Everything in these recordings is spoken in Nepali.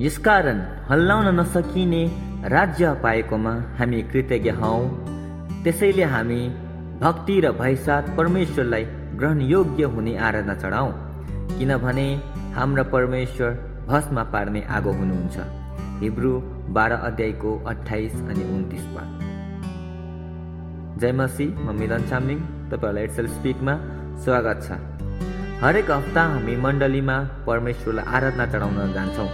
यसकारण हल्लाउन नसकिने राज्य पाएकोमा हामी कृतज्ञ हौ। त्यसैले हामी भक्ति र भयसाथ परमेश्वरलाई ग्रहणयोग्य हुने आराधना चढाउँ किनभने हाम्रा परमेश्वर भस्मा पार्ने आगो हुनुहुन्छ। हिब्रू बाह्र अध्यायको अठाइस अनि उन्तिस पद जय मसी म मिलन चामलिङ तपाईँहरूलाई एडसेल स्पिकमा स्वागत छ। हरेक हप्ता हामी मण्डलीमा परमेश्वरलाई आराधना चढाउन जान्छौँ।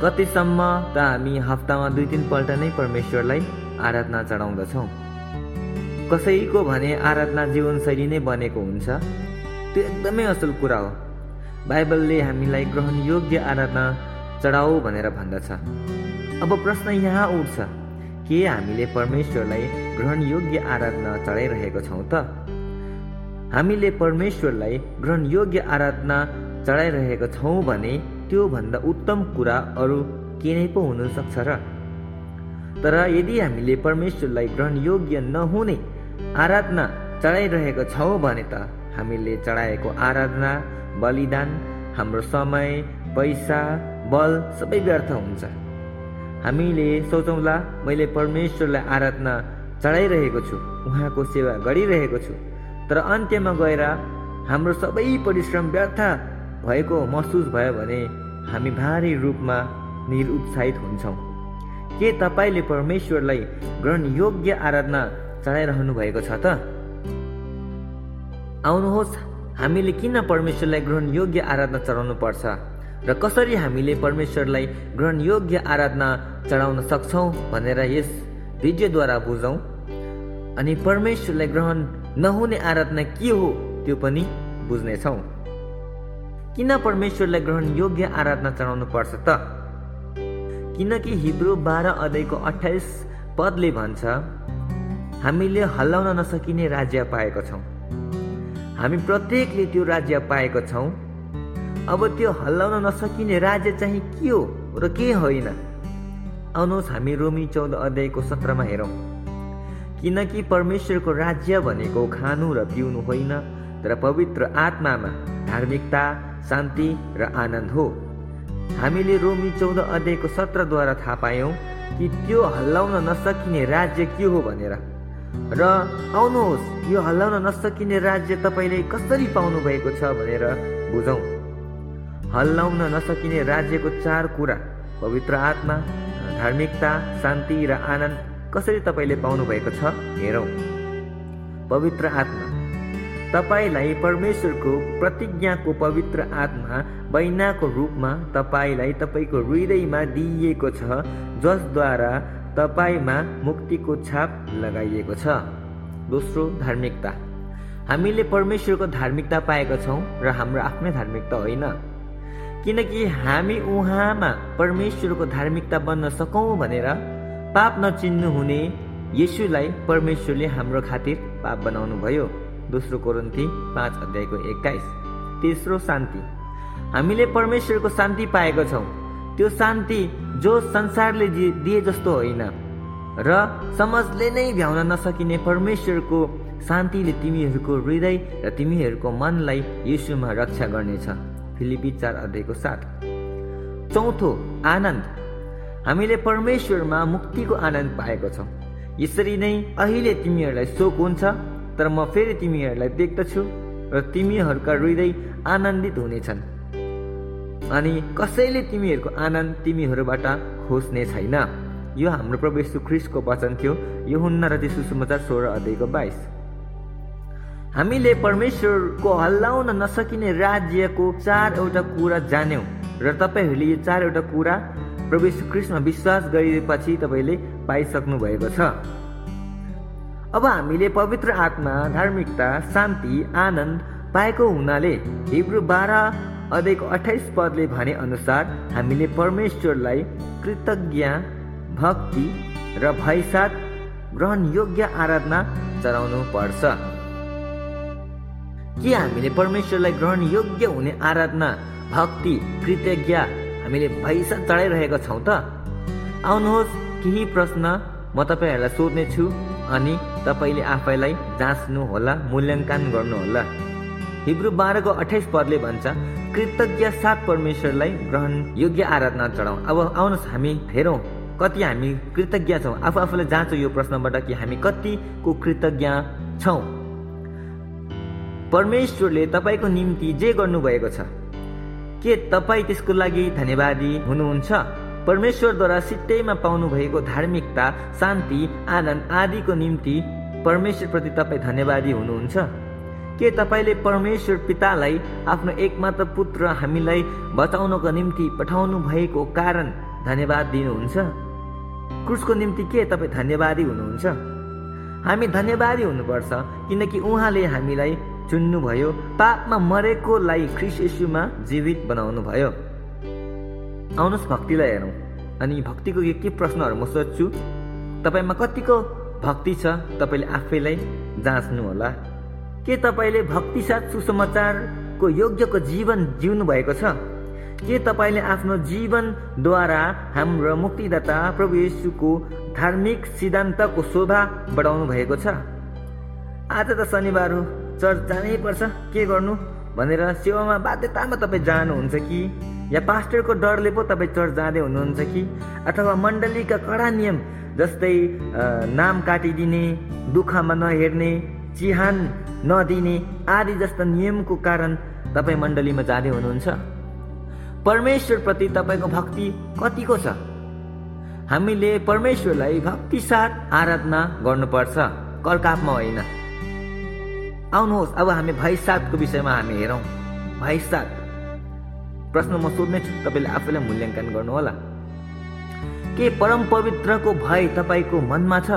कतिसम्म त हामी हप्तामा दुई तिनपल्ट नै परमेश्वरलाई आराधना चढाउँदछौँ। कसैको भने आराधना जीवनशैली नै बनेको हुन्छ। त्यो एकदमै असल कुरा हो। बाइबलले हामीलाई ग्रहणयोग्य आराधना चढाऊ भनेर भन्दछ। अब प्रश्न यहाँ उठ्छ के हामीले परमेश्वरलाई ग्रहणयोग्य आराधना चढाइरहेको छौँ त? हामीले परमेश्वरलाई ग्रहणयोग्य आराधना चढाइरहेको छौँ भने त्योभन्दा उत्तम कुरा अरू के नै पो हुनसक्छ र? तर यदि हामीले परमेश्वरलाई ग्रहणयोग्य नहुने आराधना चढाइरहेको छौँ भने त हामीले चढाएको आराधना बलिदान हाम्रो समय पैसा बल सबै व्यर्थ हुन्छ। हामीले सोचौँला मैले परमेश्वरलाई आराधना चढाइरहेको छु उहाँको सेवा गरिरहेको छु। तर अन्त्यमा गएर हाम्रो सबै परिश्रम व्यर्थ भएको महसुस भयो भने हामी भारी रूपमा निरुत्साहित हुन्छौँ। के तपाईँले परमेश्वरलाई ग्रहणयोग्य आराधना चढाइरहनु भएको छ त? आउनुहोस् हामीले किन परमेश्वरलाई ग्रहणयोग्य आराधना चढाउनु पर्छ? र कसरी हामीले परमेश्वरलाई ग्रहणयोग्य आराधना चढाउन सक्छौँ भनेर यस भिडियोद्वारा बुझौँ? अनि परमेश्वरलाई ग्रहण नहुने आराधना के हो त्यो पनि बुझ्नेछौँ। किन परमेश्वरलाई ग्रहणयोग्य आराधना चढाउनु पर्छ त? किनकि हिब्रू बाह्र अध्यायको अठाइस पदले भन्छ हामीले हल्लाउन नसकिने राज्य पाएको छौँ। हामी प्रत्येकले त्यो राज्य पाएको छौँ। अब त्यो हल्लाउन नसकिने राज्य चाहिँ के हो र के होइन? आउनुहोस् हामी रोमी चौध अध्यायको सत्रमा हेरौँ। किनकि परमेश्वरको राज्य भनेको खानु र पिउनु होइन तर पवित्र आत्मामा धार्मिकता शान्ति र आनन्द हो। हामीले रोमी चौध अध्यायको सत्रद्वारा थाहा पायौँ कि त्यो हल्लाउन नसकिने राज्य के हो भनेर। र आउनुहोस् यो हल्लाउन नसकिने राज्य तपाईँले कसरी पाउनु भएको छ भनेर बुझौँ। हल्लाउन नसकिने राज्यको चार कुरा पवित्र आत्मा धार्मिकता शान्ति र आनन्द कसरी तपाईँले पाउनु भएको छ हेरौँ। पवित्र आत्मा। तपाईँलाई परमेश्वरको प्रतिज्ञाको पवित्र आत्मा बैनाको रूपमा तपाईँलाई तपाईँको हृदयमा दिइएको छ जसद्वारा तपाईँमा मुक्तिको छाप लगाइएको छ। दोस्रो धार्मिकता। हामीले परमेश्वरको धार्मिकता पाएका छौँ र हाम्रो आफ्नै धार्मिकता होइन। किनकि हामी उहाँमा परमेश्वरको धार्मिकता बन्न सकौँ भनेर पाप नचिन्नु हुने यसुलाई परमेश्वरले हाम्रो खातिर पाप बनाउनु भयो दोस्रो कोरन्ती पाँच अध्यायको एक्काइस। तेस्रो शान्ति। हामीले परमेश्वरको शान्ति पाएको छौँ। त्यो शान्ति जो संसारले दिए जस्तो होइन। र समाजले नै भ्याउन नसकिने परमेश्वरको शान्तिले तिमीहरूको हृदय र तिमीहरूको मनलाई यीशुमा रक्षा गर्नेछ। फिलिपी चार अध्यायको साथ चौथो आनन्द। हामीले परमेश्वरमा मुक्तिको आनन्द पाएको छौँ। यसरी नै अहिले तिमीहरूलाई शोक हुन्छ तर म फेरि तिमीहरूलाई देख्दछु र तिमीहरूका हृदय आनन्दित हुनेछन्। अनि कसैले तिमीहरूको आनन्द तिमीहरूबाट खोज्ने छैन। यो हाम्रो प्रभु यीशु वचन थियो यो हुन्न र त्यसो सुसमाचार सोह्र अध्यायको बाइस। हामीले परमेश्वरको हल्लाउन नसकिने राज्यको चारवटा कुरा जान्यौँ र तपाईँहरूले यो चारवटा कुरा प्रभु यीशु विश्वास गरिएपछि तपाईँले पाइसक्नु भएको छ। अब हामीले पवित्र आत्मा धार्मिकता शान्ति आनन्द पाएको हुनाले हिब्रू बाह्र अध्यायको अठाइस पदले भने अनुसार हामीले परमेश्वरलाई कृतज्ञ भक्ति र भयसाथ ग्रहणयोग्य आराधना चढाउनु पर्छ के हामीले परमेश्वरलाई ग्रहणयोग्य हुने आराधना भक्ति कृतज्ञ हामीले भैसा चढाइरहेका छौँ त? आउनुहोस् केही प्रश्न म तपाईँहरूलाई सोध्नेछु अनि तपाईँले आफैलाई जाँच्नु होला मूल्याङ्कन गर्नुहोला। हिब्रू बाह्रको अठाइस पदले भन्छ कृतज्ञ साथ परमेश्वरलाई ग्रहण योग्य आराधना चढाउँ। अब आउनुहोस् हामी हेरौँ कति हामी कृतज्ञ छौँ? आफू आफूलाई जाँचौँ यो प्रश्नबाट कि हामी कतिको कृतज्ञ छौँ? परमेश्वरले तपाईँको निम्ति जे गर्नुभएको छ के तपाईँ त्यसको लागि धन्यवादी हुनुहुन्छ? परमेश्वरद्वारा सित्तैमा पाउनु भएको धार्मिकता शान्ति आनन्द आदिको निम्ति परमेश्वरप्रति तपाईँ धन्यवादी हुनुहुन्छ। के तपाईँले परमेश्वर पितालाई आफ्नो एकमात्र पुत्र हामीलाई बचाउनको निम्ति पठाउनु भएको कारण धन्यवाद दिनुहुन्छ? क्रुसको निम्ति के तपाईँ धन्यवादी हुनुहुन्छ? हामी धन्यवादी हुनुपर्छ किनकि उहाँले हामीलाई चुन्नुभयो पापमा मरेकोलाई ख्रिस यशुमा जीवित बनाउनु भयो आउनुहोस् भक्तिलाई हेरौँ अनि भक्तिको के के प्रश्नहरू म सोध्छु तपाईँमा कतिको भक्ति छ तपाईँले आफैलाई जाँच्नु होला के तपाईँले भक्ति साथ सुसमाचारको योग्यको जीवन जिउनु भएको छ के तपाईँले आफ्नो जीवनद्वारा हाम्रो मुक्तिदाता प्रभु येशुको धार्मिक सिद्धान्तको शोभा बढाउनु भएको छ आज त शनिबार हो चर्च जानै पर्छ के गर्नु भनेर सेवामा बाध्यतामा तपाईँ जानुहुन्छ कि या पास्टरको डरले पो तपाईँ चर्च जाँदै हुनुहुन्छ कि? अथवा मण्डलीका कडा नियम जस्तै नाम काटिदिने दुःखमा नहेर्ने चिहान नदिने आदि जस्ता नियमको कारण तपाईँ मण्डलीमा जाँदै हुनुहुन्छ? परमेश्वरप्रति तपाईँको भक्ति कतिको छ? हामीले परमेश्वरलाई भक्ति साथ आराधना गर्नुपर्छ। कलकापमा होइन। आउनुहोस् अब हामी भैसादको विषयमा हामी हेरौँ। भैसाद प्रश्न म सोध्ने छु तपाईँले आफैलाई मूल्याङ्कन गर्नुहोला। के परम पवित्रको भय तपाईँको मनमा छ?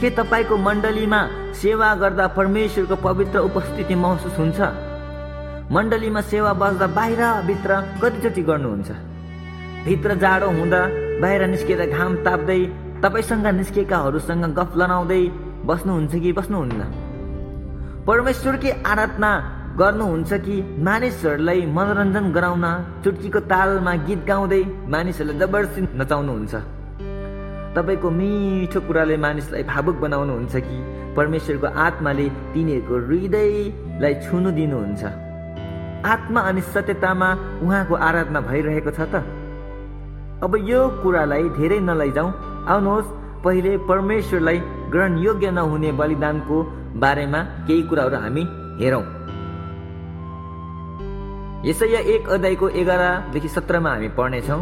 के तपाईँको मण्डलीमा सेवा गर्दा परमेश्वरको पवित्र उपस्थिति महसुस हुन्छ? मण्डलीमा सेवा बस्दा बाहिर भित्र कतिचोटि गर्नुहुन्छ? भित्र जाडो हुँदा बाहिर निस्केर घाम ताप्दै तपाईँसँग निस्केकाहरूसँग गफ लनाउँदै बस्नुहुन्छ कि बस्नुहुन्न? परमेश्वरकै आराधना गर्नुहुन्छ कि मानिसहरूलाई मनोरञ्जन गराउन चुटकीको तालमा गीत गाउँदै मानिसहरूलाई जबरजस्ती नचाउनुहुन्छ। तपाईँको मिठो कुराले मानिसलाई भावुक बनाउनुहुन्छ कि परमेश्वरको आत्माले तिनीहरूको हृदयलाई छुनु दिनुहुन्छ। आत्मा अनि सत्यतामा उहाँको आराधना भइरहेको छ त। अब यो कुरालाई धेरै नलैजाउँ। आउनुहोस् पहिले परमेश्वरलाई ग्रहण योग्य नहुने बलिदानको बारेमा केही कुराहरू हामी हेरौँ। यसैया एक अध्यायको एघारदेखि सत्रमा हामी पढ्नेछौँ।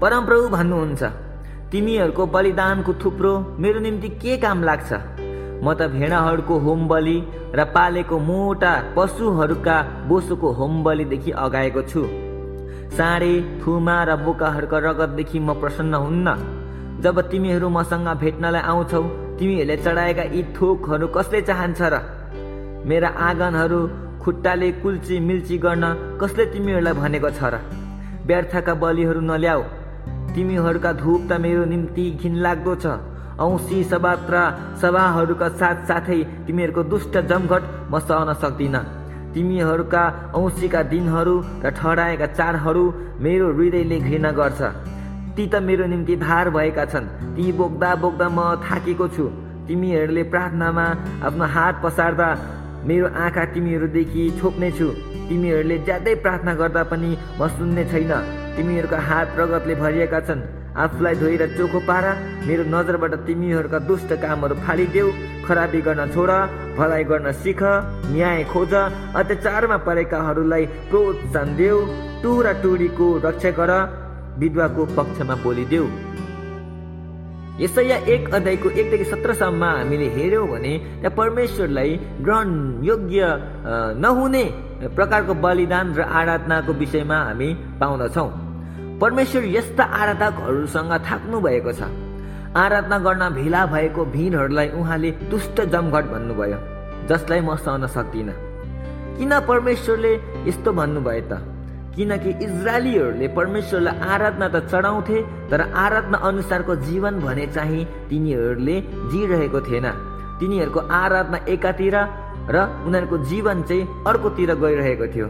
परमप्रभु भन्नुहुन्छ तिमीहरूको बलिदानको थुप्रो मेरो निम्ति के काम लाग्छ? म त भेडाहरूको होम बलि र पालेको मोटा पशुहरूका बोसोको होम बलिदेखि अगाएको छु। साँडे थुमा र बोकाहरूका रगतदेखि म प्रसन्न हुन्न। जब तिमीहरू मसँग भेट्नलाई आउँछौ तिमीहरूले चढाएका यी थोकहरू कसले चाहन्छ र? मेरा आँगनहरू खुट्टाले कुल्ची मिल्ची गर्न कसले तिमीहरूलाई भनेको छ र? व्यर्थका बलिहरू नल्याऊ। तिमीहरूका धुप त मेरो निम्ति घिनलाग्दो छ। औँसी सभात्रा सभाहरूका साथसाथै तिमीहरूको दुष्ट जमघट म सहन सक्दिनँ। तिमीहरूका औँसीका दिनहरू र ठहराएका चाडहरू मेरो हृदयले घृणा गर्छ। ती त मेरो निम्ति भार भएका छन्। ती बोक्दा बोक्दा म थाकेको छु। तिमीहरूले प्रार्थनामा आफ्नो हात पसार्दा मेरो आँखा तिमीहरूदेखि छोप्नेछु। तिमीहरूले ज्यादै प्रार्थना गर्दा पनि म सुन्ने छैन। तिमीहरूका हात रगतले भरिएका छन्। आफूलाई धोएर चोखो पार। मेरो नजरबाट तिमीहरूका दुष्ट कामहरू फालिदेऊ। खराबी गर्न छोड भलाइ गर्न सिक न्याय खोज अत्याचारमा परेकाहरूलाई प्रोत्साहन देऊ। टुरा टुरीको रक्षा गर विधवाको पक्षमा बोलिदेऊ यसैया एक अध्यायको एकदेखि सत्रसम्म हामीले हेऱ्यौँ भने त्यहाँ परमेश्वरलाई ग्रहण योग्य नहुने प्रकारको बलिदान र आराधनाको विषयमा हामी पाउँदछौँ। परमेश्वर यस्ता आराधकहरूसँग थाक्नु भएको छ। आराधना गर्न भेला भएको भिडहरूलाई उहाँले दुष्ट जमघट भन्नुभयो जसलाई म सहन सक्दिनँ। किन परमेश्वरले यस्तो भन्नुभयो त? किनकि इजरायलीहरूले परमेश्वरलाई आराधना त चढाउँथे तर आराधना अनुसारको जीवन भने चाहिँ तिनीहरूले जिरहेको थिएन। तिनीहरूको आराधना एकातिर र उनीहरूको जीवन चाहिँ अर्कोतिर गइरहेको थियो।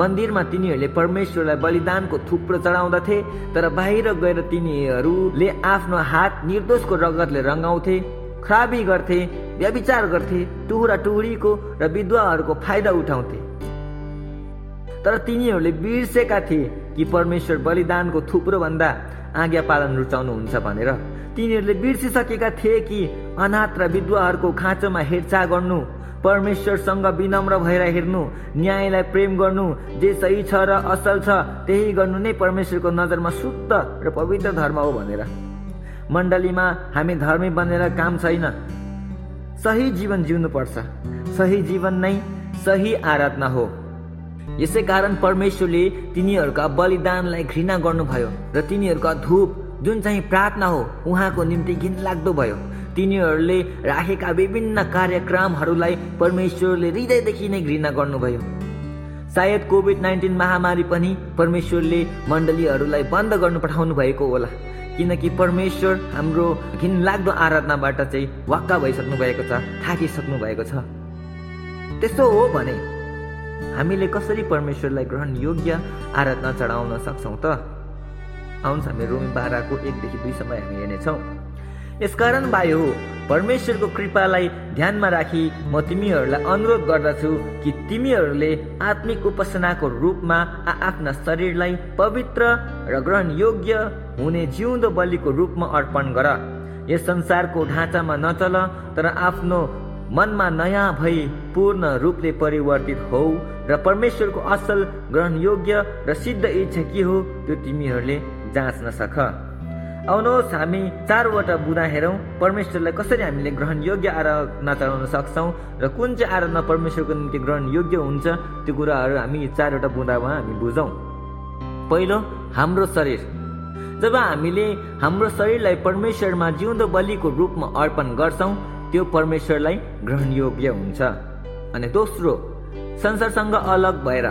मन्दिरमा तिनीहरूले परमेश्वरलाई बलिदानको थुप्रो चढाउँदथे तर बाहिर गएर तिनीहरूले आफ्नो हात निर्दोषको रगतले रङ्गाउँथे खराबी गर्थे व्यविचार गर्थे टुहुरा टुहुरीको र विधवाहरूको फाइदा उठाउँथे। तर तिनीहरूले बिर्सेका थिए कि परमेश्वर बलिदानको थुप्रोभन्दा आज्ञा पालन रुचाउनुहुन्छ भनेर। तिनीहरूले बिर्सिसकेका थिए कि अनाथ र विधवाहरूको खाँचोमा हेरचाह गर्नु परमेश्वरसँग विनम्र भएर हेर्नु न्यायलाई प्रेम गर्नु जे सही छ र असल छ त्यही गर्नु नै परमेश्वरको नजरमा शुद्ध र पवित्र धर्म हो भनेर। मण्डलीमा हामी धर्मी बनेर काम छैन। सही जीवन जिउनु पर्छ सही जीवन नै सही आराधना हो। यसै कारण परमेश्वरले तिनीहरूका बलिदानलाई घृणा गर्नुभयो र तिनीहरूका धुप जुन चाहिँ प्रार्थना हो उहाँको निम्ति घिनलाग्दो भयो। तिनीहरूले राखेका विभिन्न कार्यक्रमहरूलाई परमेश्वरले हृदयदेखि नै घृणा गर्नुभयो। सायद कोभिड नाइन्टिन महामारी पनि परमेश्वरले मण्डलीहरूलाई बन्द गर्नु पठाउनु भएको होला किनकि परमेश्वर हाम्रो घिनलाग्दो आराधनाबाट चाहिँ वाक्का भइसक्नु भएको छ थाकिसक्नु भएको छ। त्यस्तो हो भने हामीले कसरी परमेश्वरलाई ग्रहण योग्य आराधना चढाउन सक्छौँ त? आउनुहोस् हामी रोमी बाह्रको एकदेखि दुईसम्म हामी हेर्नेछौँ। यसकारण हो परमेश्वरको कृपालाई ध्यानमा राखी म तिमीहरूलाई अनुरोध गर्दछु कि तिमीहरूले आत्मिक उपासनाको रूपमा आफ्ना शरीरलाई पवित्र र ग्रहण योग्य हुने जिउँदो बलिको रूपमा अर्पण गर। यस संसारको ढाँचामा नचल तर आफ्नो मनमा नयाँ भई पूर्ण रूपले परिवर्तित हौ र परमेश्वरको असल ग्रहण योग्य र सिद्ध इच्छा के हो त्यो तिमीहरूले जाँच्न सक आउनुहोस् हामी चारवटा बुँदा हेरौँ। परमेश्वरलाई कसरी हामीले ग्रहण योग्य आराधना चलाउन सक्छौँ र कुन चाहिँ आराधना परमेश्वरको निम्ति ग्रहण योग्य हुन्छ त्यो कुराहरू हामी चारवटा बुँदामा हामी बुझौँ। पहिलो हाम्रो शरीर। जब हामीले हाम्रो शरीरलाई परमेश्वरमा जिउँदो बलिको रूपमा अर्पण गर्छौँ त्यो परमेश्वरलाई ग्रहण योग्य हुन्छ। अनि दोस्रो संसारसँग अलग भएर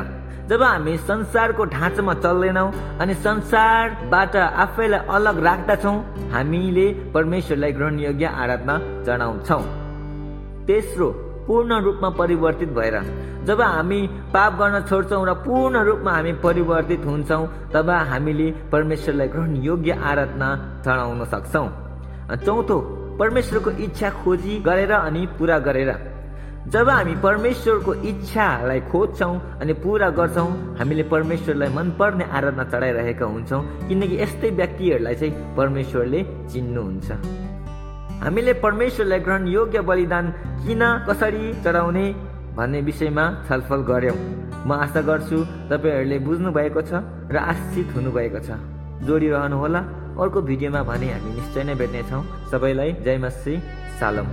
जब हामी संसारको ढाँचामा चल्दैनौँ अनि संसारबाट आफैलाई अलग राख्दछौँ हामीले परमेश्वरलाई ग्रहण योग्य आराधना जनाउँछौँ। तेस्रो पूर्ण रूपमा परिवर्तित भएर जब हामी पाप गर्न छोड्छौँ र पूर्ण रूपमा हामी परिवर्तित हुन्छौँ तब हामीले परमेश्वरलाई ग्रहण योग्य आराधना चढाउन सक्छौँ। चौथो परमेश्वरको इच्छा खोजी गरेर अनि पुरा गरेर। जब हामी परमेश्वरको इच्छालाई खोज्छौँ अनि पुरा गर्छौँ हामीले परमेश्वरलाई मनपर्ने आराधना चढाइरहेका हुन्छौँ किनकि यस्तै व्यक्तिहरूलाई चाहिँ परमेश्वरले चिन्नुहुन्छ। हामीले परमेश्वरलाई ग्रहण योग्य बलिदान किन कसरी चढाउने भन्ने विषयमा छलफल गऱ्यौँ म आशा गर्छु तपाईँहरूले बुझ्नु भएको छ र आशित हुनुभएको छ। जोडिरहनुहोला। अर्को भिडियोमा भने हामी निश्चय नै भेट्नेछौँ। सबैलाई जय मसी सालम।